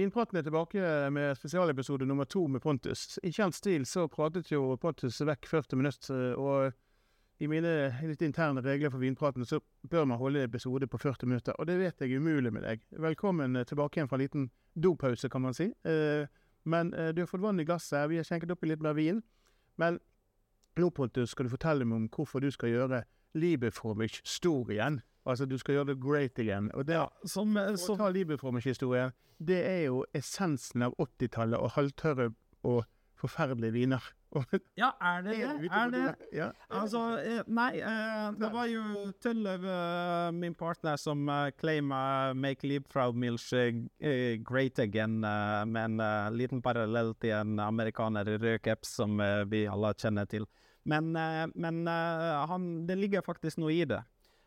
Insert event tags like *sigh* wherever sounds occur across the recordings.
Vinpraten er tilbake med spesialepisode nummer to med Pontus. I kjent stil så pratet jo Pontus vekk 40 minutter, og i mine litt interne regler for Vinpraten så bør man holde episode på 40 minutter, og det vet jeg er umulig med deg. Velkommen tilbake igjen fra en liten dopause, kan man si. Eh, men eh, du har fått vann i glasset, vi har skjenket oppi litt mer vin. Men nå, Pontus, skal du fortelle meg om hvorfor du skal gjøre livet for meg stor igjen. Altså, du skal gjøre det great again. Og det, Ja, som, som å ta Liebeformich-historien, det er jo essensen av 80-tallet og halvtørre og forferdelige viner. *laughs* Ja, er det det? Er det? Ja. Altså, eh, nei, eh, det var jo eh, min partner, som claima 'Make Leapfrog eh, great again', eh, med en eh, liten parallell til en amerikaner i rød caps som eh, vi alle kjenner til. Men, eh, men eh, han, det ligger faktisk noe i det.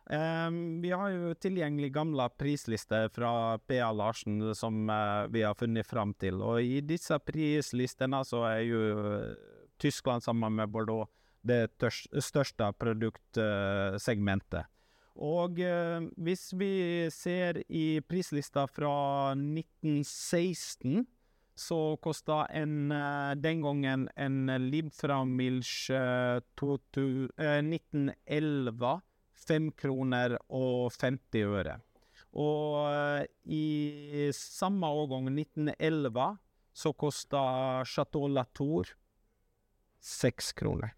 Eh, vi har jo tilgjengelig gamle prislister fra P.A. Larsen som eh, vi har funnet fram til, og i disse prislistene så er jo eh, Tyskland sammen med Bordeaux det største produktsegmentet. Og eh, hvis vi ser i prislista fra 1916, så kosta en eh, den gangen en Liebfraumilch eh, eh, 1911 fem kroner og 50 øre. Og eh, i samme årgang, 1911, så kosta Chateau Latour seks kroner.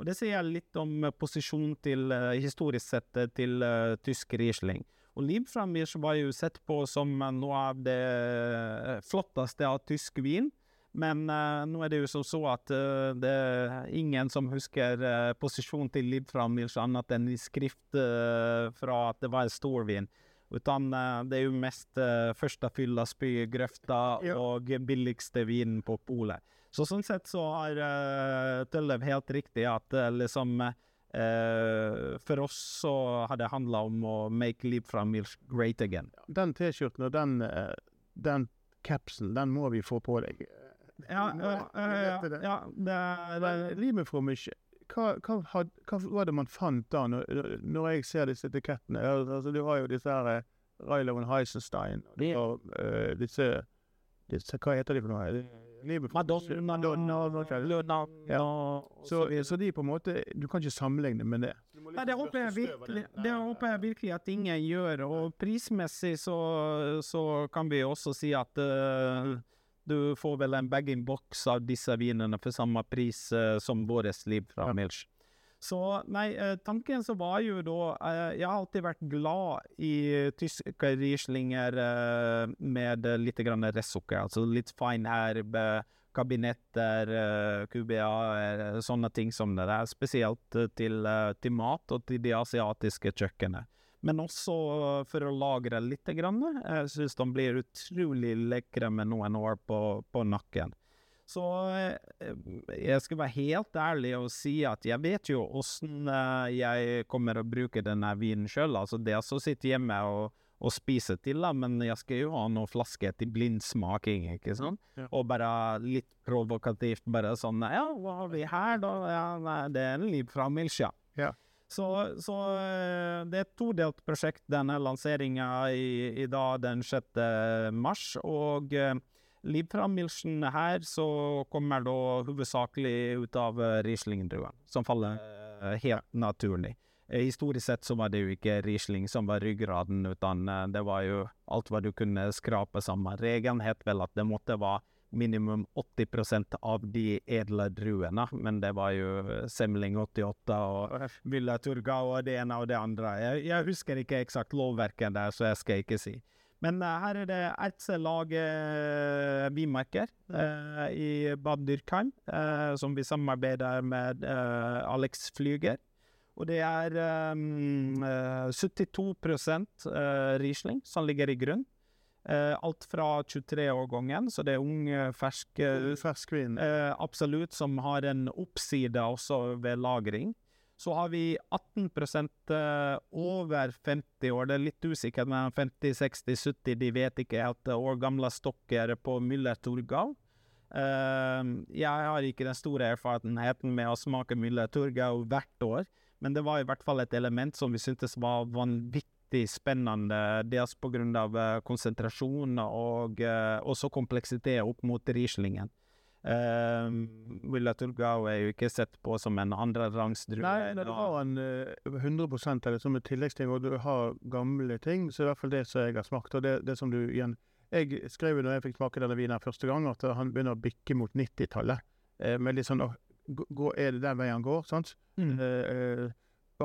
Og det sier litt om eh, posisjonen til, eh, historisk sett, til uh, tysk Riesling. Og Liebfraumilch var jo sett på som noe av det flotteste av tysk vin. Men uh, nå er det jo som så at uh, det er ingen som husker uh, posisjonen til Liebfraumilch annet enn i skrift fra at det var en storvin. Utan eh, det er jo mest uh, første fylla spygrøfta Ja. og billigste vinen på polet. Så sånn sett så har uh, Tølløv helt riktig at liksom Uh, For oss så har det handla om å make Liebfraumilch great again. Den T-skjorten og den, uh, den capsen, den må vi få på deg. Ja, ja, ja, det? rimer for mye. Hva, hva, had, hva var det man fant da, når, når jeg ser disse etikettene? Altså, du har jo disse her eh, Reiler und Heisenstein, og Det- har eh, disse, disse Hva heter de for noe? Madonna, Madonna, ok. Luna Ja. og Så, så de på en måte Du kan ikke sammenligne med det. Nei, det håper jeg virkelig Det håper jeg virkelig at ingen gjør. Og prismessig så, så kan vi også si at eh, du får vel en bag-in-box av disse vinene for samme pris eh, som vårt liv fra Ja. Milch. Så nei, eh, tanken så var jo da eh, Jeg har alltid vært glad i tyske rieslinger eh, med litt grann restsukker, altså litt fine herb, eh, kabinetter, QBA, eh, sånne ting som det der. Spesielt til, til mat og til de asiatiske kjøkkenene. Men også eh, for å lagre litt. Grann. Jeg syns de blir utrolig lekre med noen år på, på nakken. Så eh, jeg skal være helt ærlig og si at jeg vet jo åssen jeg kommer å bruke denne vinen sjøl. Altså det å sitte hjemme og, og spise til, da, men jeg skal jo ha noen flasker til blindsmaking, ikke sant? Ja. Og bare litt provokativt bare sånn Ja, hva har vi her, da? Ja, nei, det er en liv fra Milsja. Ja. Så, så eh, det er et todelt prosjekt, denne lanseringa i, i dag den 6. mars. Og eh, Liebfraumilchen her så kommer da hovedsakelig ut av uh, Riesling-druen, som faller eh, helt naturlig. Eh, historisk sett så var det jo ikke Riesling som var ryggraden, utan eh, det var jo alt hva du kunne skrape sammen. Regelen het vel at det måtte være minimum 80% av de edle druene, men det var jo eh, Semling 88 og Villa Turga og det ene og det andre. Jeg, jeg husker ikke eksakt lovverket der, så jeg skal ikke si. Men uh, her er det Ertzelag uh, vinmerker uh, i Bad Dyrkheim, uh, som vi samarbeider med eh, Alex Flyger. Og det er um, eh, 72 eh, Riesling som ligger i grunn. Eh, alt fra 23-årgangen, så det er ung, ferske fersk vin. Eh, absolutt, som har en oppside også ved lagring. Så har vi 18 eh, over 50 år. Det er litt usikkert, men 50, 60, 70, de vet ikke helt. År gamle stokker på Müller Turgau. Eh, jeg har ikke den store erfarenheten med å smake Müller Turgau hvert år, men det var i hvert fall et element som vi syntes var vanvittig vanvittig spennende, dels av eh, konsentrasjon og eh, også kompleksitet opp mot Rieslingen. Uh, Willa Turgau er jo ikke sett på som en andrerangs drue. Nei, du har en eh, 100% eller som et tilleggsting, og du har gamle ting, så er i hvert fall det som jeg har smakt. Og det, det som du igjen Jeg skrev jo når jeg fikk smake denne vinen første gang, at han begynner å bikke mot 90-tallet. Eh, med litt sånn gå, Er det den veien han går? sant? Mm. Eh,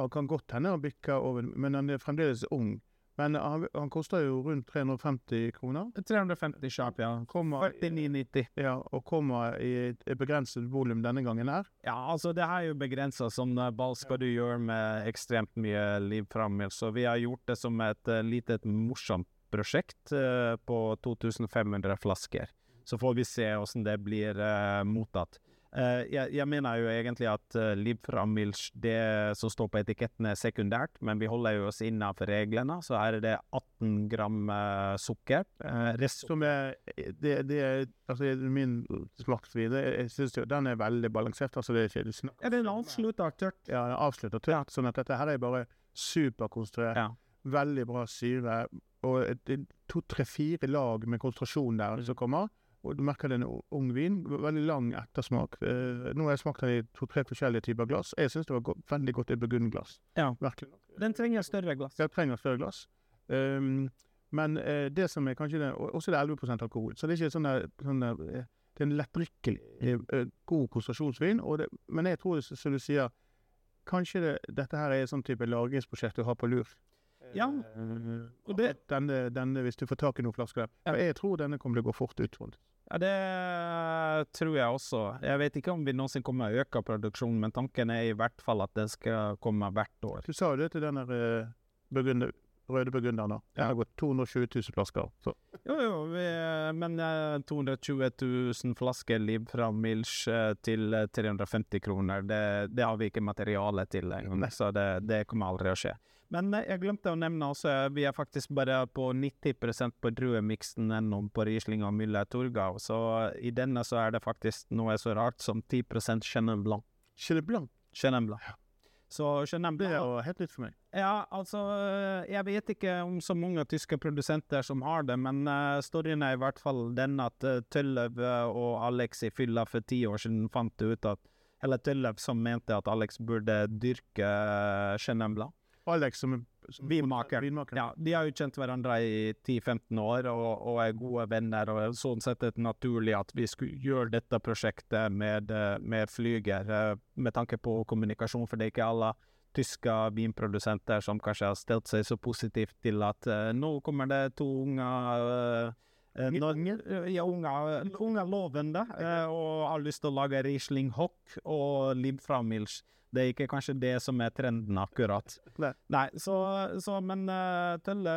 eh, han kan godt hende han bikker over, men han er fremdeles ung. Men han, han koster jo rundt 350 kroner. 350 sharp, ja. 49,90. ja, og kommer i et et begrenset volum denne gangen her. Ja, altså det er jo begrensa. som ball skal du gjøre med ekstremt mye liv framme? Så vi har gjort det som et uh, lite morsomt prosjekt eh, på 2500 flasker. Så får vi se åssen det blir eh, mottatt. Eh, jeg, jeg mener jo egentlig at uh, liv fra Milch, det som står på etiketten er sekundært, men vi holder jo oss innenfor reglene. Så her er det 18 gram uh, sukker. Uh, rest Som er det, det er Altså, min smaksvin, jeg, syns den er veldig balansert. Altså, det er ikke du snakker Ja, den avslutta tørt. Ja, den avslutta tørt. Sånn at dette her er bare superkonstruert. Ja. Veldig bra syre. Og et- et to, tre, fire lag med konsentrasjon der som kommer. Og du merker det er en ung vin. Veldig lang ettersmak. Eh, nå har jeg smakt den i to-tre forskjellige typer glass. Jeg syns det var go veldig godt i burgundglass. Ja. Virkelig. Den trenger større glass. Den trenger større glass. Um, men eh, det som er kanskje det, og Også det er 11% alkohol. Så det er ikke sånn der, sånn der eh, Det er en lettdrikkelig, eh, god konsentrasjonsvin. Det, men jeg tror, som du sier, kanskje det, dette her er et sånn type lagringsprosjekt du har på lur. Ja, og det- denne, denne, hvis du får tak i noen flasker. Ja. For jeg tror denne kommer til å gå fort ut. Ja, det tror jeg også. Jeg vet ikke om vi noensinne kommer å øke produksjonen, men tanken er i hvert fall at det skal komme hvert år. Du sa jo det til den der, eh, røde burgunderen. Det har gått 220 000 flasker. Så. Jo, jo, vi, men eh, 220 000 flasker Liv fra Milch eh, til eh, 350 kroner, det, det har vi ikke materiale til engang, så det, det kommer aldri å skje. Men eh, jeg glemte å nevne også, eh, vi er faktisk bare på 90% på druemiksen ennå på Riesling og Müller Torgau, så i denne så er det faktisk noe så rart som 10 Chenin Blanc. Chenin Blanc, Chenin Blanc. Så Chenin det er jo helt nytt for meg. ja, altså Jeg vet ikke om så mange tyske produsenter som har det, men uh, storyen er i hvert fall den at uh, Tølløv og Alex i fylla for ti år siden fant ut at Eller Tølløv som mente at Alex burde dyrke uh, Chenin Blanc. Alex som, som Vinmaker. vinmaker. Ja, de har jo kjent hverandre i 10-15 år og, og er gode venner, og sånn sett er det naturlig at vi skulle gjøre dette prosjektet med, eh, med Flyger, eh, med tanke på kommunikasjon, for det er ikke alle tyske vinprodusenter som kanskje har stelt seg så positivt til at eh, nå kommer det to unge eh, eh, Litt nå- eh, Ja, unge, unge lovende, eh, og har lyst til å lage Riesling Hock og fra Det er ikke kanskje det som er trenden akkurat. *laughs* Nei. Nei, så, så men uh, Tølle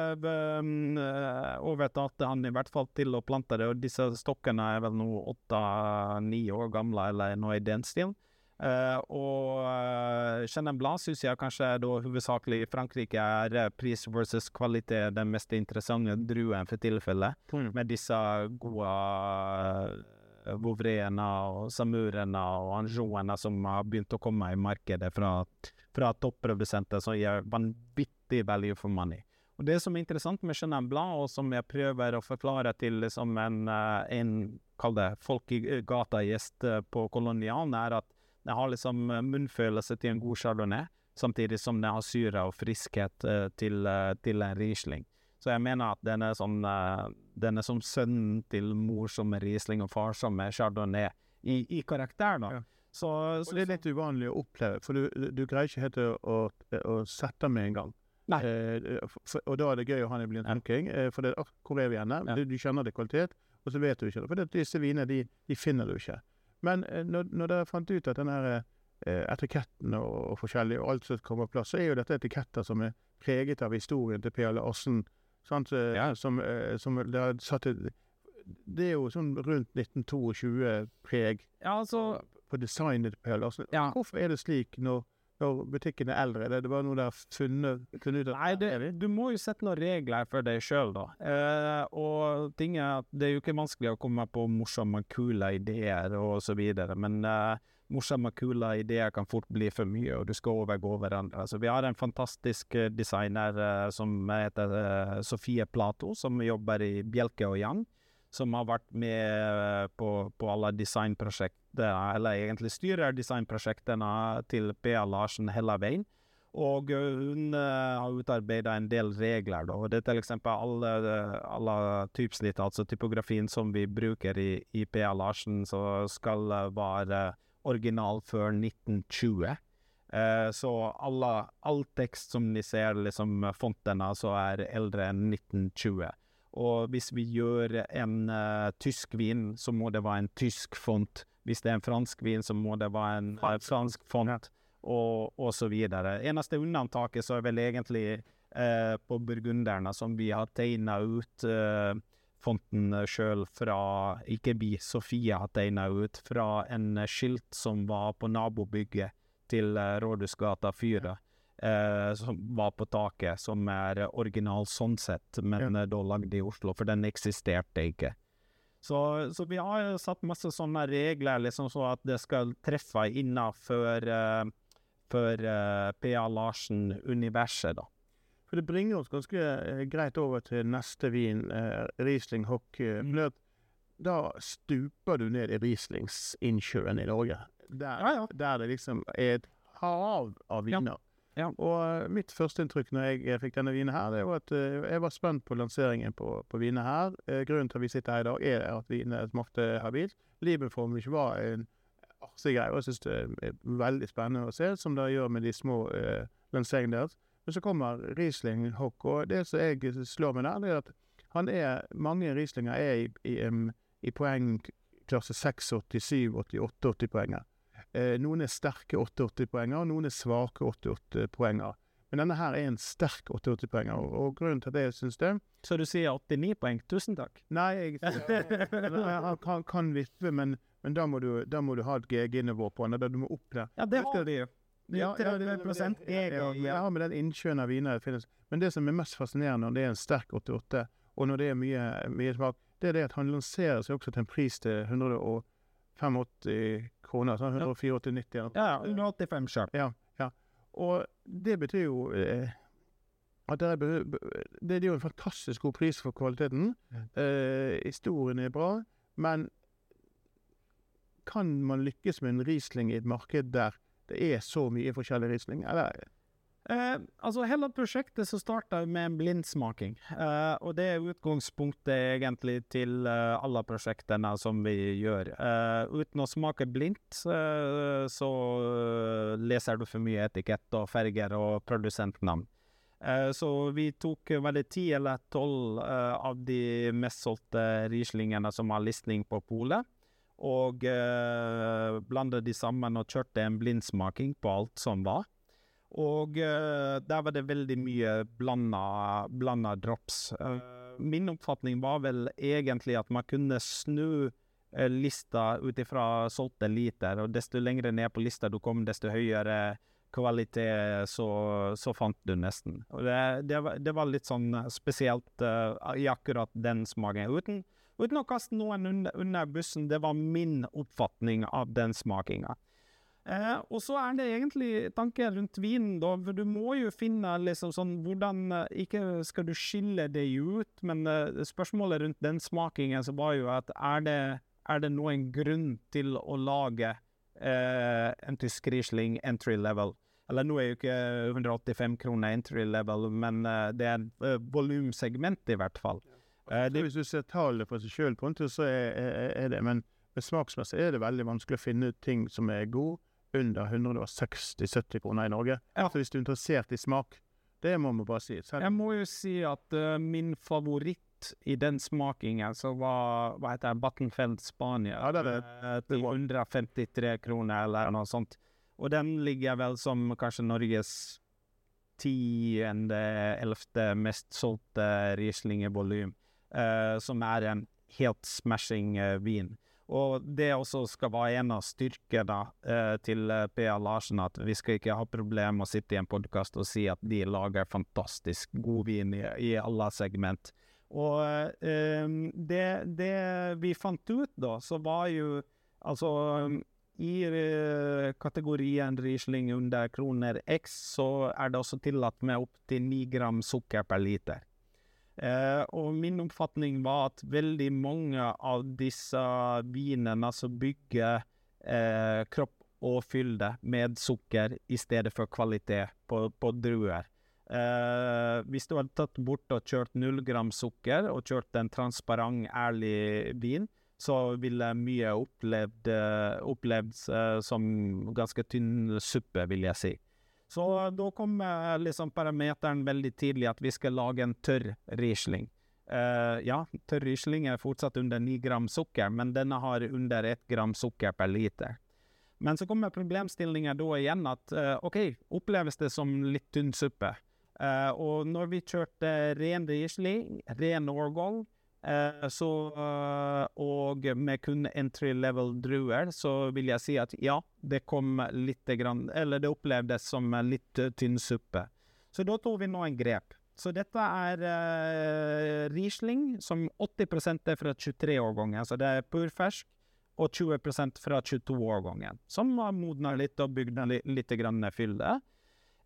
uh, overtalte han i hvert fall til å plante det, og disse stokkene er vel nå åtte-ni år gamle, eller noe i den stilen. Eh, og uh, Chenin Blanc syns jeg kanskje da hovedsakelig i Frankrike er eh, pris versus kvalitet den mest interessante druen for tilfellet, Mm. med disse gode uh, Vouvreene og Samurene og Anjoene som har begynt å komme i markedet fra, fra topprodusenter som gir vanvittig value for money. Og Det som er interessant med Chenin Blanc, og som jeg prøver å forklare til liksom en, eh, en kall det folk i eh, gata-gjest eh, på Kolonialen, er at den har liksom eh, munnfølelse til en god chardonnay, samtidig som den har syre og friskhet eh, til, eh, til en Riesling. Så jeg mener at den er, sånn, den er som sønnen til mor som er Riesling og far som er chardonnay, i, i karakter, da. Ja. Så, så, det er litt uvanlig å oppleve, for du, du, greier ikke helt å, å, å sette med en gang. Eh, for, og da er det gøy å ha en blind tenking, eh, for det, «Åh, hvor er vi igjen? Ja. Du, du kjenner det kvalitet, og så vet du ikke det. For det, disse vinene, de, de finner du ikke. Men eh, når, når dere fant ut at denne eh, etiketten og, og forskjellig, og alt som kommer på plass, så er jo dette etiketter som er preget av historien til Per Larsen, sant? Ja. som, eh, som det har satt det er jo sånn rundt 1922-preg ja, altså på designet til Per Larsen. Ja. Hvorfor er det slik når når butikken er eldre? Det er bare noe der har funnet, funnet ut? Nei, det, du må jo sette noen regler for deg sjøl, da. Eh, og ting er at det er jo ikke vanskelig å komme på morsomme, kule ideer og så videre, men eh, morsomme, kule ideer kan fort bli for mye, og du skal overgå hverandre. Så vi har en fantastisk eh, designer eh, som heter eh, Sofie Plato, som jobber i Bjelke og Yang som har vært med eh, på, på alle designprosjektene, eller egentlig styrer designprosjektene til P.A. Larsen hele veien. Og eh, hun uh, har utarbeida en del regler. Da. Det er eksempel alle, alle typesnitt, altså typografien som vi bruker i, i P.A. Larsen, som skal være original før 1920. Uh, så alle, all tekst som ni ser, liksom fontene, så er eldre enn 1920. Og hvis vi gjør en uh, tysk vin, så må det være en tysk font. Hvis det er en fransk vin, så må det være en uh, fransk font, og, og så videre. Eneste unntaket så er vel egentlig uh, på burgunderne, som vi har tegna ut fonten sjøl fra Ikke vi, Sofie har tegna ut fra en skilt som var på nabobygget til Rådhusgata 4 eh, som var på taket, som er original sånn sett, men ja. da lagd i Oslo, for den eksisterte ikke. Så, så, vi har satt masse sånne regler, liksom så at det skal treffe innafor uh, for eh, P.A. Larsen-universet, da. For det bringer oss ganske uh, greit over til neste vin, uh, Riesling Hock. Mm. Da stuper du ned i Rieslingsinnsjøen i Norge. Der, ja, ja. der det liksom er et hav av viner. Ja. Ja. Og eh, mitt førsteinntrykk når jeg eh, fikk denne vinen her, det var at uh, jeg var spent på lanseringen på, på vinene her. Uh, grunnen til at vi sitter her i dag, er at vinene smakte habilt. Liebenform ikke var en artig greie, og jeg syns det er veldig spennende å se, som det gjør med de små eh, lanseringene deres. Men så kommer Riesling Hock, og det som jeg slår meg der, det er at han er Mange Rieslinger er i, i, um, i poengklasse 86, 87, 88, 80 poenger. Eh, noen er sterke 88-poenger, og noen er svake 88-poenger. Men denne her er en sterk 88-poenger, og, grunnen til at jeg syns det Så du sier 89 poeng? Tusen takk. Nei, jeg, jeg kan, kan vippe, men, men da, må du, da, må du, ha et GG-nivå på den. Du må opp der. Ja, det har de jo. Ja, 30 prosent GG. Ja, ja, med den innsjøen av viner det finnes. Men det som er mest fascinerende når det er en sterk 88, og når det er mye, mye smak, det er det at han lanserer seg også til en pris til 185 kroner. Sånn 184,90. Ja, 185 sjøl. Ja, ja. Og det betyr jo eh, at det er, det er, jo en fantastisk god pris for kvaliteten. Eh, historien er bra, men kan man lykkes med en Riesling i et marked der det er så mye forskjellig Riesling? Eller Eh, altså Hele prosjektet så starta med en blindsmaking. Eh, og det er utgangspunktet egentlig til eh, alle prosjektene som vi gjør. Uten å smake blindt, så leser du for mye etikett og farger og produsentnavn. så vi tok vel ti eller tolv av de mest solgte Rieslingene som har listning på polet. Og uh, blandet de sammen og kjørte en blindsmaking på alt som var. Og uh, der var det veldig mye blanda, drops. Uh, min oppfatning var vel egentlig at man kunne snu uh, lista ut ifra solgte liter, og desto lenger ned på lista du kom, desto høyere kvalitet så, så fant du nesten. Og det, det, var, det var, litt sånn spesielt i akkurat den smaken. Uten, uten å kaste noen under, under, bussen, det var min oppfatning av den smakinga. Eh, og så er det egentlig tanken rundt vinen, da. For du må jo finne liksom sånn hvordan eh, Ikke skal du skille det ut, men eh, spørsmålet rundt den smakingen så var jo at er det, er det noen grunn til å lage eh, en tysk Riesling entry level? Eller nå er jo ikke 185 kroner entry level, men uh, det er et uh, volumsegment i hvert fall. Uh, det, hvis du ser tallene for seg sjøl, så er, er, er, det Men smaksmessig er det veldig vanskelig å finne ut ting som er gode under 160-70 kroner i Norge. Ja. Så hvis du er interessert i smak, det må man bare si. Selv. Jeg må jo si at uh, min favoritt i den smakingen, så var hva heter det, Battenfeld Spania. Ja, det er det. Til 153 kroner eller noe sånt. Og den ligger vel som kanskje Norges tiende, ellevte mest solgte Riesling i volum. Uh, som er en helt smashing uh, vin. Og det også skal være en av styrkene eh, til eh, P.A. Larsen, at vi skal ikke ha problemer med å sitte i en podkast og si at de lager fantastisk god vin i, i alle segment. Og eh, det, det vi fant ut da, så var jo altså i eh, kategorien Riesling under kroner X, så er det også tillatt med opptil ni gram sukker per liter. Eh, og min oppfatning var at veldig mange av disse vinene som bygger eh, kropp og fylde med sukker i stedet for kvalitet på, på druer. Eh, hvis du hadde tatt bort og kjørt null gram sukker og kjørt en transparent, ærlig vin, så ville mye opplevd, eh, opplevd eh, som ganske tynn suppe, vil jeg si. Så da kom liksom parameteren veldig tidlig at vi skal lage en tørr Riesling. Uh, ja, tørr Riesling er fortsatt under 9 gram sukker, men denne har under 1 gram sukker per liter. Men så kommer problemstillinga da igjen at uh, OK, oppleves det som litt tynn suppe? Uh, og når vi kjørte ren Riesling, ren årgång, Eh, så, eh, og med kun entry level druer, så vil jeg si at ja, det kom litt grann Eller det opplevdes som litt tynn suppe. Så da tok vi nå en grep. Så dette er uh, Riesling, som 80% er fra 23-årgangen. Så det er purfersk, og 20% fra 22-årgangen. Som har modna litt og bygd litt, litt fylde.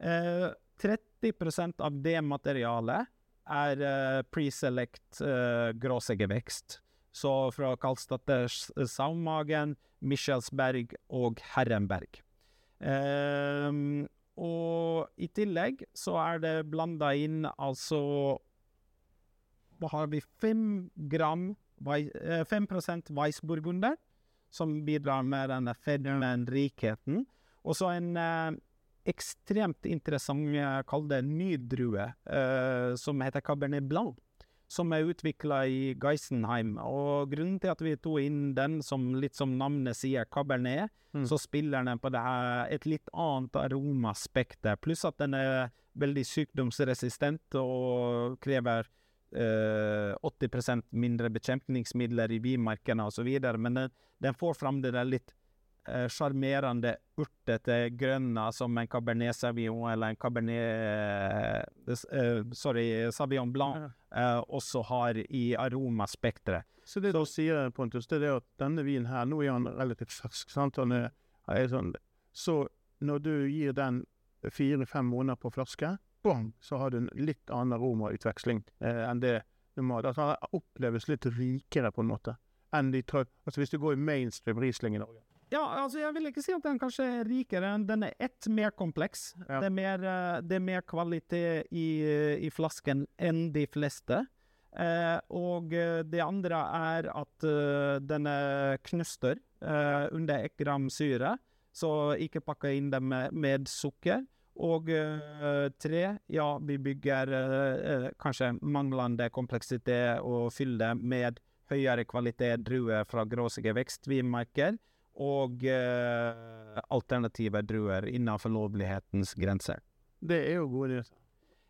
Uh, 30% av det materialet er uh, preselect uh, gråsegevekst. Så fra Karlsdatters Saumagen, Michelsberg og Herrenberg. Um, og i tillegg så er det blanda inn altså Hva har vi? Fem gram 5% Weissburgunder, som bidrar med denne fedmen, rikheten. Og så en ekstremt interessant, kall det ny drue, uh, som heter Cabernet Blanc. Som er utvikla i Geisenheim. Og grunnen til at vi tok inn den, som litt som navnet sier, Cabernet, mm. så spiller den på det her et litt annet aromaspekter. Pluss at den er veldig sykdomsresistent og krever eh, 80% mindre bekjempningsmidler i bimarkene osv. Men den, den får fram det der litt Eh, sjarmerende uh, urtete grønner som en Cabernet Sauvignon eller en Cabernet uh, Sorry, Sauvignon Blanc uh, også har i aromaspekteret. Så det du sier, Pontus, det er at denne vinen her, nå er han relativt fersk, sant? Han er, er sånn, så når du gir den fire-fem måneder på flaske, bom, så har du en litt annen aromautveksling eh, enn det normalt. Altså, han oppleves litt rikere, på en måte, enn de Altså hvis du går i mainstream Riesling i Norge. Ja, altså jeg vil ikke si at den kanskje er rikere. Den er ett mer kompleks. Ja. Det, er mer, eh, det, er mer, kvalitet i, i flasken enn de fleste. Eh, og eh, det andre er at uh, den er knuster uh, under ett gram syre, så ikke pakke inn dem med, med sukker. Og uh, tre, ja, vi bygger kanskje manglende kompleksitet og fyller med høyere kvalitet druer fra gråsige vekstvinmarker og eh, alternative druer innenfor lovlighetens grenser. Det er jo gode nyheter.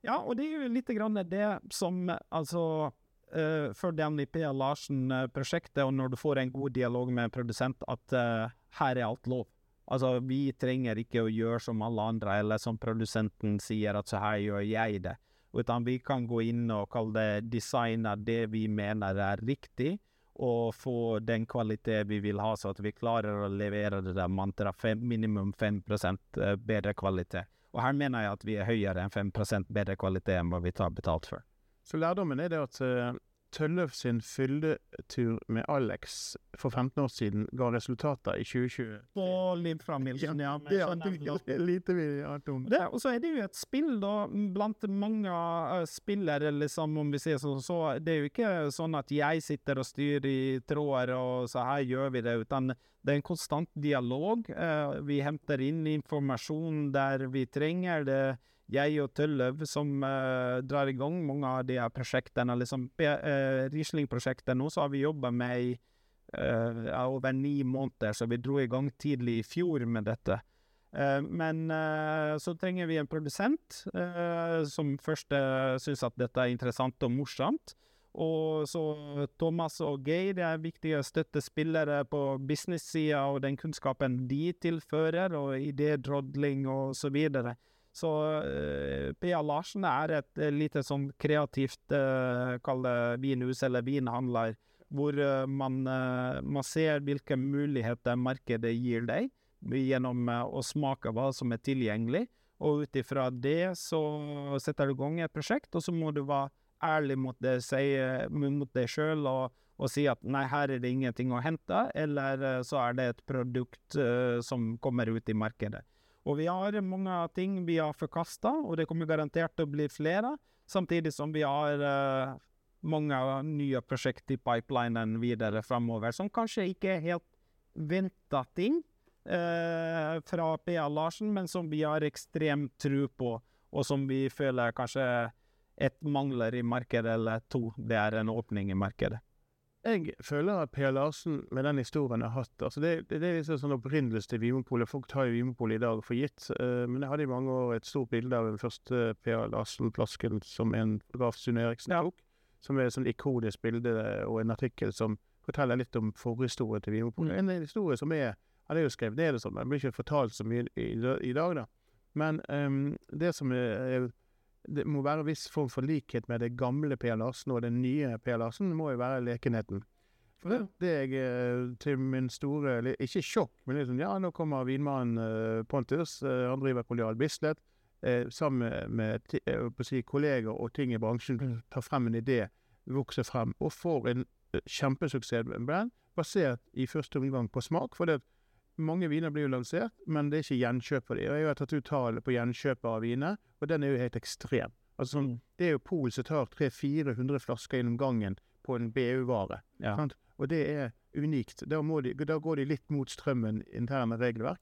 Ja, og det er jo litt grann det som altså uh, For Danny P. Larsen-prosjektet, og når du får en god dialog med en produsent, at uh, her er alt lov. Altså, vi trenger ikke å gjøre som alle andre, eller som produsenten sier at så her gjør jeg det. Utan vi kan gå inn og kalle det designe det vi mener er riktig, og få den kvalitet vi vil ha, så at vi klarer å levere det der mantra fem, minimum 5 eh, bedre kvalitet. Og her mener jeg at vi er høyere enn 5% bedre kvalitet enn hva vi tar betalt for. Så lærdommen er det at Tølløf sin fylletur med Alex for 15 år siden ga resultater i 2020. På Liv-familien, ja. Det er lite vi har om. Det, og så er det jo et spill, da, blant mange uh, spillere, liksom, om vi sier sånn. Så det er jo ikke sånn at jeg sitter og styrer i tråder og så her gjør vi det, utan det er en konstant dialog. Uh, vi henter inn informasjon der vi trenger det jeg og Tølløv som uh, drar i gang mange av de prosjektene. liksom uh, Riesling-prosjektet nå så har vi jobba med i uh, over ni måneder, så vi dro i gang tidlig i fjor med dette. Men så trenger vi en produsent som først uh, syns at dette er interessant og morsomt. Og så Thomas og Geir er viktige støttespillere på business-sida, og den kunnskapen de tilfører, og idédrodling og så videre. Så uh, Pia Larsen er et uh, lite sånn kreativt, uh, kall det vinhus eller vinhandler, hvor uh, man, man, ser hvilke muligheter markedet gir deg gjennom å smake hva som er tilgjengelig. Og ut ifra det så setter du i gang et prosjekt, og så må du være ærlig mot deg, si, mot deg sjøl og, og, si at nei, her er det ingenting å hente, eller så er det et produkt som kommer ut i markedet. Og vi har mange ting vi har forkasta, og det kommer garantert til å bli flere. Samtidig som vi har uh, mange nye prosjekt i pipelinen videre framover, som kanskje ikke er helt venta ting uh, fra P.A. Larsen, men som vi har ekstremt tro på, og som vi føler kanskje et mangler i markedet, eller to, det er en åpning i markedet. Jeg føler at Per Larsen, med den historien jeg har hatt altså Det, det, det er liksom sånn opprinnelse til Vinmonopolet. Folk tar jo Vinmonopolet i dag for gitt. Uh, men jeg hadde i mange år et stort bilde av den første Per Larsen-flasken som en fotograf, Sunne Eriksen, tok. Som er et sånn ikonisk bilde og en artikkel som forteller litt om forhistorien til Vinmonopolet. Mm. En historie som er Han er jo skrevet ned, og sånn, men blir ikke fortalt så mye i, i, i dag, da. Men um, det som er, er det må være en viss form for likhet med det gamle Per Larsen og den nye Per Larsen, det må jo være lekenheten. For det, det jeg eh, til min store Ikke sjokk, men liksom, ja, nå kommer vinmannen uh, Pontus. Uh, han driver Kolonial Bislett. Sammen med, si, kolleger og ting i bransjen mm. tar frem en idé, vokser frem, og får en kjempesuksess med den, basert i første omgang på smak. for det mange viner blir jo lansert, men det er ikke gjenkjøp for dem. Og jeg har tatt ut tallet på gjenkjøp av viner, og den er jo helt ekstrem. Altså, mm. Det er jo Pol som tar 300-400 flasker gjennom gangen på en BU-vare. Ja. Og det er unikt. Da, de, da, går de litt mot strømmen interne regelverk.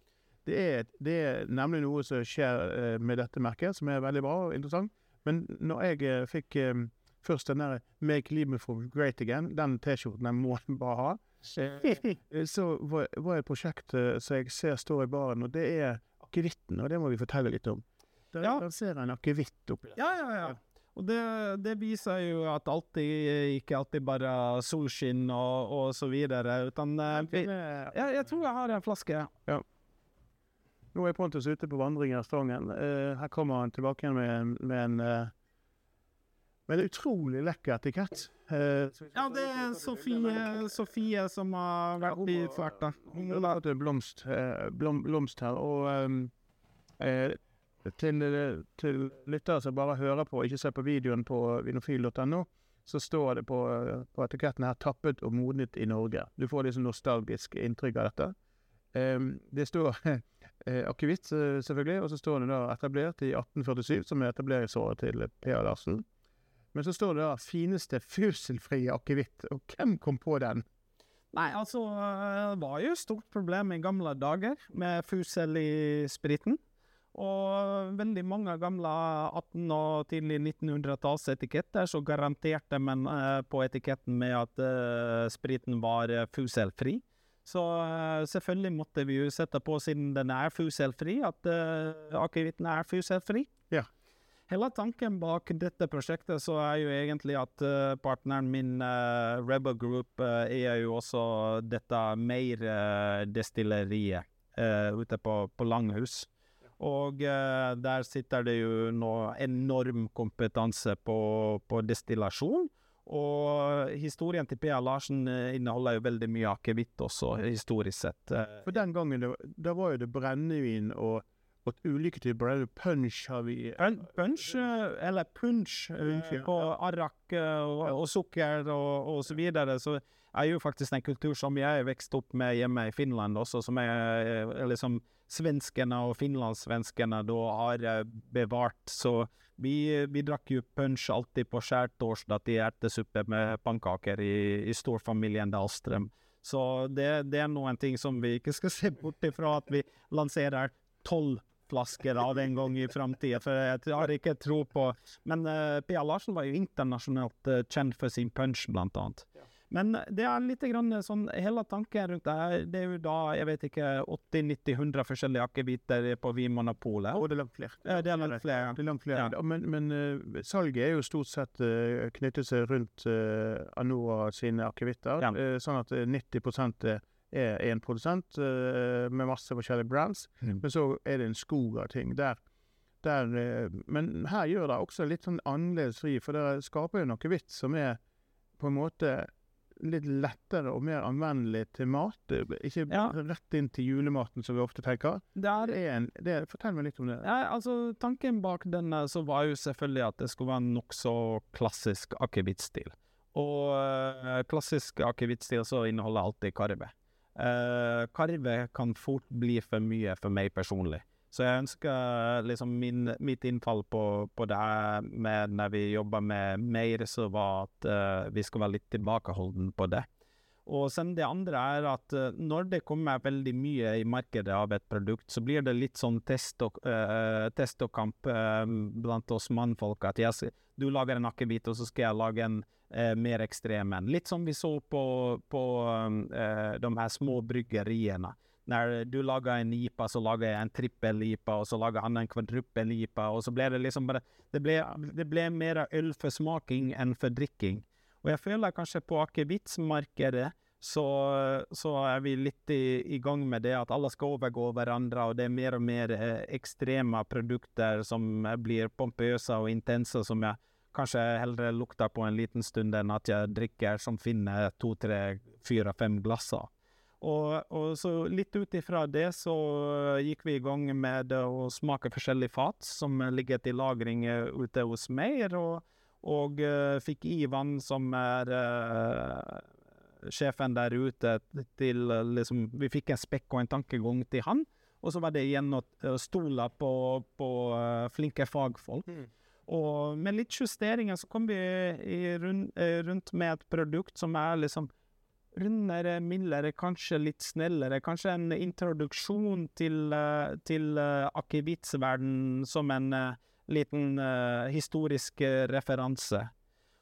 Det er, det er, nemlig noe som skjer uh, med dette merket, som er veldig bra og interessant. Men når jeg uh, fikk um, først den der 'Make Liverpool Great Again', den T-skjorten jeg må *laughs* bare ha Eh, så var, et prosjekt eh, som jeg ser står i baren, og det er akevitten, og det må vi fortelle litt om. Der, ja. der ser jeg en akevitt oppi der. Ja, ja, ja. Og det, det, viser jo at alltid, ikke alltid bare solskinn og, og så videre, utan vi, ja, Jeg tror jeg har en flaske. Ja. Nå er Pontus ute på vandring i restauranten. Her kommer han tilbake igjen med, med en uh, det er utrolig lekker etikett. Uh, ja, det er Sofie, Sofie som har vært i Tverta. Hun har en blomst, uh, blom, blomst her. Og um, uh, til, til lyttere som bare hører på, ikke ser på videoen på vinofil.no, så står det på, på, etiketten her 'tappet og modnet i Norge'. Du får liksom nostalgisk inntrykk av dette. Um, det står *laughs* akevitt, selvfølgelig, og så står det da 'etablert i 1847', som er etableringsåret til P.A. Larsen. Men så står det da 'fineste fuselfrie akevitt'. Og hvem kom på den? Nei, altså Det var jo et stort problem i gamle dager med fusel i spriten. Og veldig mange gamle 18- og tidlig 1900-tallsetiketter så garanterte man uh, på etiketten med at uh, spriten var uh, fuselfri. Så selvfølgelig måtte vi jo sette på, siden den er fuselfri, at uh, akevitten er fuselfri. Ja. Hele tanken bak dette prosjektet så er jo egentlig at uh, partneren min, uh, Rebel Group, uh, er jo også dette Meir-destilleriet ute på, på Langhus. Og der sitter det jo nå enorm kompetanse på, på destillasjon. Og historien til P.A. Larsen inneholder jo veldig mye akevitt også, historisk sett. For den gangen, da var jo det brennevin og og ulike typer punch har vi Punch, eh, eller punch, på arrak og, og, sukker og, og, så videre. Så er jo faktisk en kultur som jeg vokste vokst opp med hjemme i Finland også, som er liksom svenskene og finlandssvenskene da har bevart. Så vi, vi drakk jo punch alltid på skjærtorsdag til ertesuppe med pannekaker i, i storfamilien Dahlstrøm. Så det, det, er noen ting som vi ikke skal se bort ifra at vi lanserer tolv flasker av en gang i framtida, for jeg har ikke tro på Men uh, Pia Larsen var jo internasjonalt uh, kjent for sin punch, blant annet. Ja. Men det er litt grann sånn Hele tanken rundt det her, det er jo da, jeg vet ikke, 80-90-100 forskjellige akeviter på Vinmonopolet. Og det er langt flere. Ja, det er langt flere. Det er langt flere. Ja. Men, men uh, salget er jo stort sett uh, knyttet seg rundt uh, Anora sine akevitter. Ja. eh, sånn at eh, 90 er én produsent eh, med masse forskjellige brands. Mm. Men så er det en skog av ting. Der, der, eh, men her gjør det også litt sånn annerledes fri, for det skaper jo noe hvitt som er på en måte litt lettere og mer anvendelig til mat. Er Ikke Ja. rett inn til julematen, som vi ofte tenker. Det er Det er en, det er, fortell meg litt om det. Ja, altså Tanken bak denne så var jo selvfølgelig at det skulle være en nokså klassisk akevittstil. Og øh, klassisk akevittstil så inneholder alltid karve. Uh, karve kan fort bli for mye for meg personlig. Så jeg ønsker liksom min, mitt innfall på, på det her med når vi jobber med mer, så var at uh, vi skal være litt tilbakeholden på det. Og sen det andre er at eh, når det kommer veldig mye i markedet av et produkt, så blir det litt sånn test og, uh, test og kamp uh, blant oss mannfolk. At jeg, du lager en akevitt, og så skal jeg lage en uh, mer ekstrem en. Litt som vi så på, på de her små bryggeriene. Når du lager en IPA, så lager jeg en trippel-IPA, og så lager han en kvadruppel-IPA, og så ble det liksom bare Det ble, det ble mer øl for smaking enn for drikking. Og jeg føler kanskje på akevittmarkedet så, så er vi litt i, i gang med det at alle skal overgå hverandre, og det er mer og mer eh, ekstreme produkter som eh, blir pompøse og intense, som jeg kanskje heller lukter på en liten stund enn at jeg drikker som finner to, tre, fire, fem glasser. Og, og så litt ut ifra det så gikk vi i gang med å smake forskjellige fat som ligger til lagring eh, ute hos meg, og, og uh, fikk Ivan, som er uh, sjefen der ute, til uh, liksom Vi fikk en spekk og en tankegang til han, og så var det igjen å stole på, på flinke fagfolk. Og med litt justeringer så kom vi i rund, eh, rundt med et produkt som er liksom rundere, mildere, kanskje litt snillere. Kanskje en introduksjon til, til uh, akevittsverden som en liten eh, historisk eh, referanse.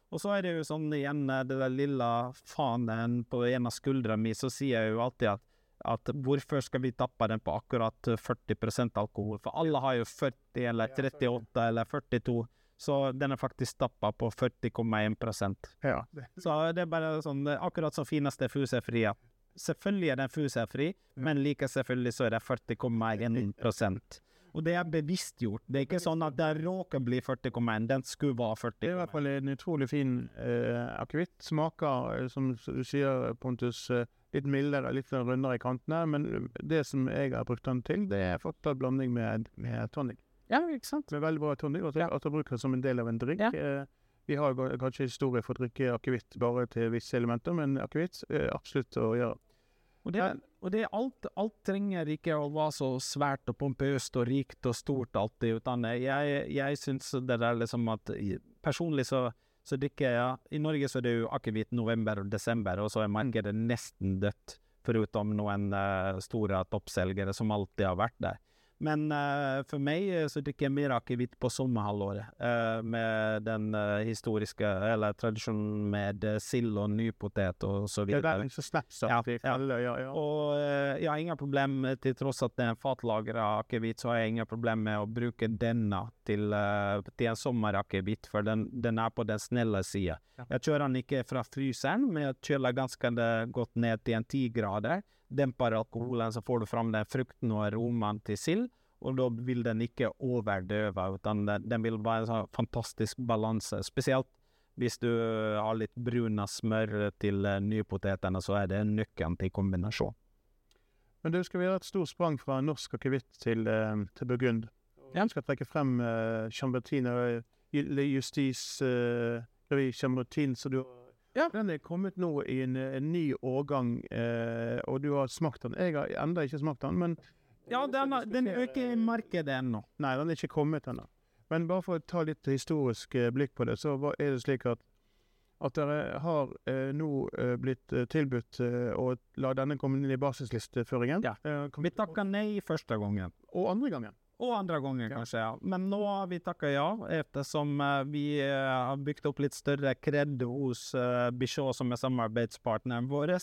Og så er det jo sånn igjen, eh, det der lilla fanen på en av skuldra mi, så sier jeg jo alltid at at hvorfor skal vi tappe den på akkurat eh, 40% alkohol? For alle har jo 40 eller 38 eller 42, så den er faktisk tappa på 40,1 Ja, så det er bare sånn, akkurat som fineste fuselfri. at Selvfølgelig er den fuselfri, men like selvfølgelig så er det 40,1 Og det er bevisstgjort. Det er ikke sånn at det råker bli 40,1, den skulle være 40. det er i hvert fall en utrolig fin eh, akevitt. Smaker, eh, som du sier, Pontus, eh, litt mildere, litt rundere i kantene. Men det som jeg har brukt den til, det er fortsatt blanding med, med tonic. Ja, ikke sant? Med veldig bra tonic, og at du bruker det som en del av en drikk. Ja. Eh, vi har kanskje historie for å drikke akevitt bare til visse elementer, men akevitt er absolutt å gjøre. Og det, og det er alt, alt trenger ikke å være så svært og pompøst og rikt og stort alltid, utan jeg, jeg syns det der liksom at Personlig så, så drikker jeg I Norge så er det jo akevitt november og desember, og så er markedet nesten dødt, foruten noen uh, store toppselgere som alltid har vært der. Men uh, for meg eh, så drikker jeg mer akevitt på sommerhalvåret, Uh, med den uh, historiske, eller tradisjonen med sild og nypotet og så Ja, det videre. er så snaps Ja, ja, ja. ja, ja. Og jeg har ingen problem til tross at det er fatlagra akevitt, så har jeg ingen problem med å bruke denne til, til en sommerakevitt, for den, den er på den snille sida. Jeg kjører den ikke fra fryseren, men jeg kjøler ganske godt ned til en ti grader. Demper alkoholen, så får du fram den frukten og aromaen til sild. Og da vil den ikke overdøve, utan den, den vil være en sånn fantastisk balanse. Spesielt hvis du har litt bruna smør til eh, nypotetene, så er det nøkkelen til kombinasjon. Men du, skal vi gjøre et stort sprang fra norsk akevitt til, eh, til Burgund? Ja. Jeg skal trekke frem uh, Chambertin og Justis uh, Chambertin, så du Ja. Den er kommet nå i en, en ny årgang, eh, og du har smakt den. Jeg har enda ikke smakt den, men Ja, den, er- den øker i markedet ennå. Nei, den er ikke kommet ennå. Men bare for å ta litt historisk eh, blikk på det, så er det slik at at dere har eh, nå eh, blitt eh, tilbudt eh, å la denne komme inn i basislisteføringen. Ja. Vi takka nei første gangen. Og andre gangen. Og andre ganger, kanskje, ja. Men nå har vi takka ja, ettersom uh, vi uh, har bygd opp litt større kred hos uh, Bichot, som er samarbeidspartneren vår.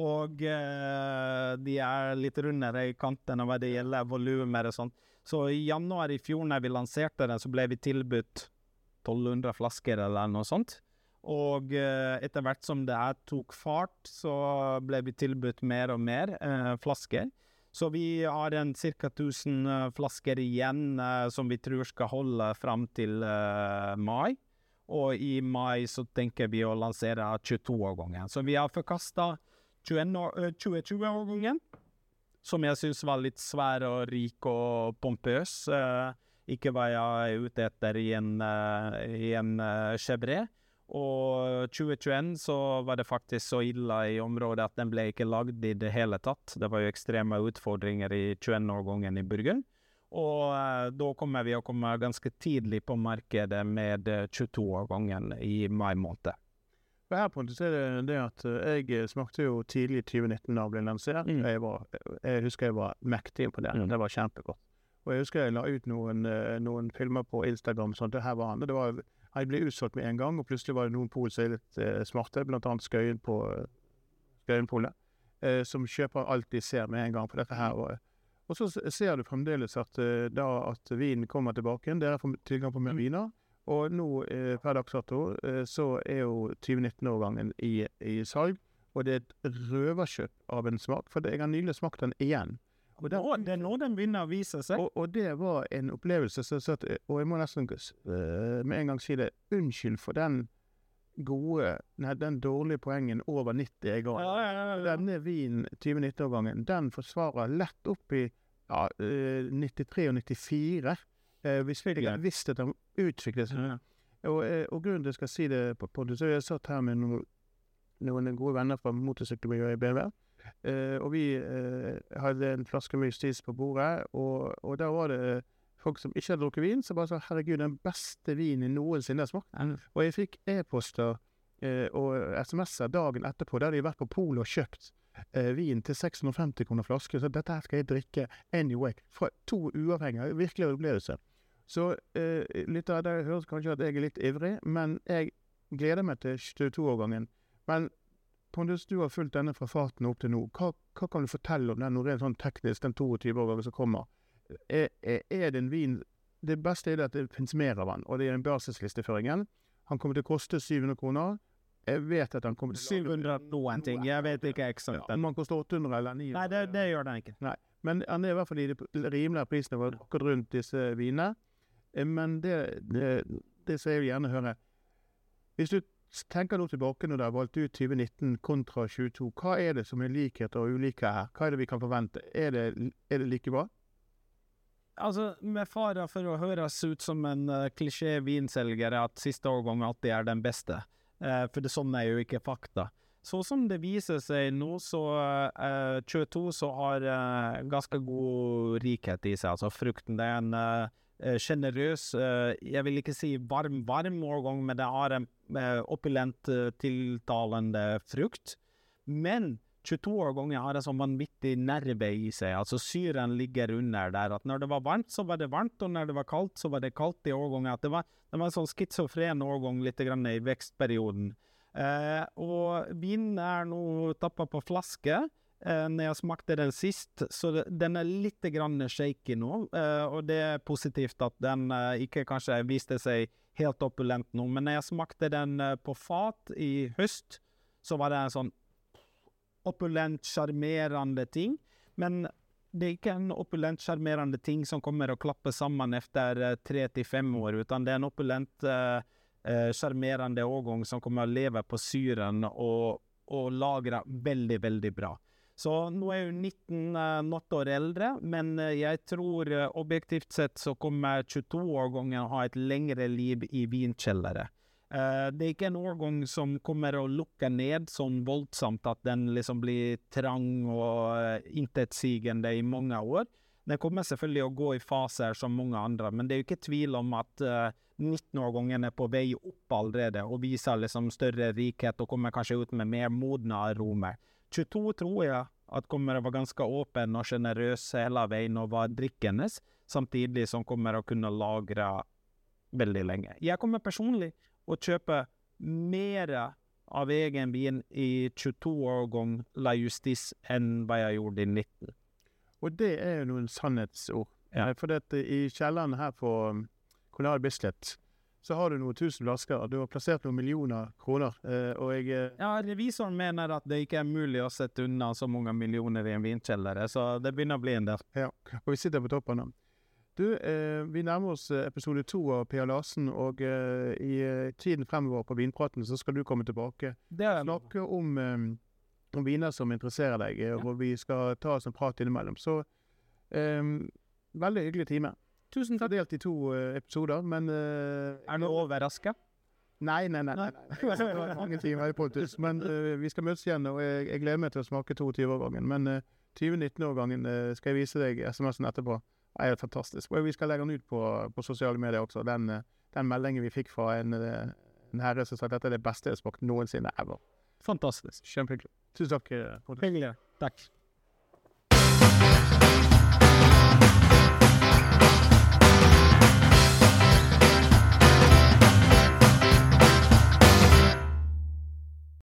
Og de er litt rundere i kantene hva det gjelder volumer og sånn. Så i januar i fjor, når vi lanserte den, så ble vi tilbudt 1200 flasker eller noe sånt. Og etter hvert som det her tok fart, så ble vi tilbudt mer og mer flasker. Så vi har en ca. 1000 uh, flasker igjen uh, som vi tror skal holde fram til uh, mai. Og i mai så tenker vi å lansere 22-årgangen. Så vi har forkasta 2020-årgangen, som jeg syns var litt svær og rik og pompøs. ikke hva jeg er ute etter i en, i en Chevret. Og 2021 så var det faktisk så ille i området at den ble ikke lagd i det hele tatt. Det var jo ekstreme utfordringer i 21-årgangen i Burgen. Og eh, da kommer vi å komme ganske tidlig på markedet med 22-årgangen eh, i mai måned. For her er det at eh, jeg smakte jo tidlig i 2019 da den ble lansert. Mm. Jeg, var, jeg, husker jeg var mektig imponert. Mm. Det var kjempegodt. Og jeg husker jeg la ut noen, eh, noen filmer på Instagram sånn at det her var han. Det var han ble utsolgt med en gang, og plutselig var det noen pol som er litt eh, smarte, bl.a. Skøyen på Skøyenpolet, eh, som kjøper alt de ser med en gang på dette her. Og, og så ser du fremdeles at, eh, da, at vinen kommer tilbake igjen. Dere får tilgang på mer viner. Og nå eh, per dags dato eh, så er jo 2019-årgangen i, i salg. Og det er et røverkjøp av en smak, for jeg har nylig smakt den igjen. Og det, og det er nå den begynner å vise seg. Og, og, det var en opplevelse så, så at, Og jeg må nesten uh, med en gang si det. Unnskyld for den gode Nei, den dårlige poengen over 90 jeg ga. Ja, ja, ja, Denne vinen 2019-årgangen, den forsvarer lett opp i ja, uh, 93 og 94. Uh, hvis, jeg visste at den utviklet seg. Og, og, grunnen til at jeg skal si det på så har jeg satt her med noen, noen gode venner fra motorsykkelmiljøet i BMW. Uh, og vi uh, hadde en flaske med Justis på bordet, og, og der var det folk som ikke hadde drukket vin, som bare sa 'herregud, den beste vinen noensinne har smakt'. Mm. Og jeg fikk e-poster og SMS-er dagen etterpå der de hadde vært på polet og kjøpt vin til 650 kroner flaske. Så dette her skal jeg drikke anyway. Fra to uavhengige. Virkelig opplevelse. Så litt av det høres kanskje at jeg er litt ivrig, men jeg gleder meg til 22-årgangen. Men Pondus, du har fulgt denne fra farten opp til nå. Hva, hva kan du fortelle om den noe rent sånn teknisk, den 22-åringen som kommer? Er, er, er, det en vin Det beste er at det finnes mer av den, og det er den basislisteføringen. Han kommer til å koste 700 kroner. Jeg vet at han kommer til 700 noen ting, jeg vet ikke eksakt. Ja, om han koster 800 eller 900 Nei, det, det gjør den ikke. Nei. Men han er i hvert fall i det rimelige prisnivået akkurat rundt disse vinene. Eh, men det, det, det som jeg vil gjerne høre Hvis du tenker nå tilbake når du har valgt ut 2019 kontra 2022. Hva er det som er likheter og ulikheter her? Hva er det vi kan forvente? Er det, er det like bra? Altså, Med fare for å høres ut som en uh, klisjé vinselger at siste årgang alltid er den beste, uh, for det sånn er jo ikke fakta. Så som det viser seg nå, så uh, 22 så har uh, ganske god rikhet i seg. Altså frukten det er en sjenerøs Jeg vil ikke si varm, varm årgang, men det har en opulent, uh, tiltalende frukt. Men 22-årgangen har en sånn vanvittig nerve i seg. Altså syren ligger under der. At når det var varmt, så var det varmt, og når det var kaldt, så var det kaldt i årgangen. At det var, det var en sånn schizofren årgang litt grann i vekstperioden. og vinen er nå tappa på flaske. Eh, når jeg smakte den sist, så den er litt grann shaky nå. Eh, og det er positivt at den eh, ikke kanskje viste seg helt opulent nå. Men når jeg smakte den på fat i høst, så var det en sånn opulent, sjarmerende ting. Men det er ikke en opulent, sjarmerende ting som kommer å klappe sammen etter tre til fem år, utan det er en opulent, sjarmerende årgang som kommer å leve på syren og, og lagre veldig, veldig bra. Så nå er hun 19 uh, år eldre, men uh, jeg tror uh, objektivt sett så kommer 22-årgangen å ha et lengre liv i vinkjellere. Uh, det er ikke en årgang som kommer å lukke ned sånn voldsomt at den liksom blir trang og uh, intetsigende i mange år. Den kommer selvfølgelig å gå i faser som mange andre, men det er jo ikke tvil om at 19-årgangen er på vei opp allerede og viser liksom større rikhet og kommer kanskje ut med mer modne aromer. 22 tror jeg at kommer å være ganske åpen og sjenerøs hele veien og var drikkende. samtidig som kommer å kunne lagre veldig lenge. Jeg kommer personlig å kjøpe mer av egen vin i 22-årgang La Justis enn hva jeg gjorde i 19. Og det er jo noen sannhetsord. Ja. Eh, For i kjelleren her på Konar Bislett så har du noen tusen flasker. Du har plassert noen millioner kroner. eh, og jeg eh, Ja, revisoren mener at det ikke er mulig å sette unna så mange millioner i en vinkjeller, så det begynner å bli en del. Ja, og vi sitter på toppen nå. Du, eh, vi nærmer oss eh, episode to av Per Larsen, og eh, i tiden fremover på Vinpraten så skal du komme tilbake. Det er Snakke om, eh, om viner som interesserer deg, og vi skal ta oss en prat innimellom. Så veldig hyggelig time. Tusen takk. Delt i to eh, episoder, men eh, Er du overraska? Nei, nei, nei. nei, nei. *laughs* Det var mange timer i Pontus, men uh, vi skal møtes igjen, og jeg, jeg gleder meg til å smake 22-årgangen. Men uh, 2019-årgangen uh, skal jeg vise deg SMS-en etterpå. Det er fantastisk. Og vi skal legge den ut på, på sosiale medier også. Den, den meldingen vi fikk fra en, en herre som sa at dette er det beste jeg har smakt noensinne ever. Fantastisk. Kjempehyggelig. Tusen takk. Pontus. Hyggelig. Takk.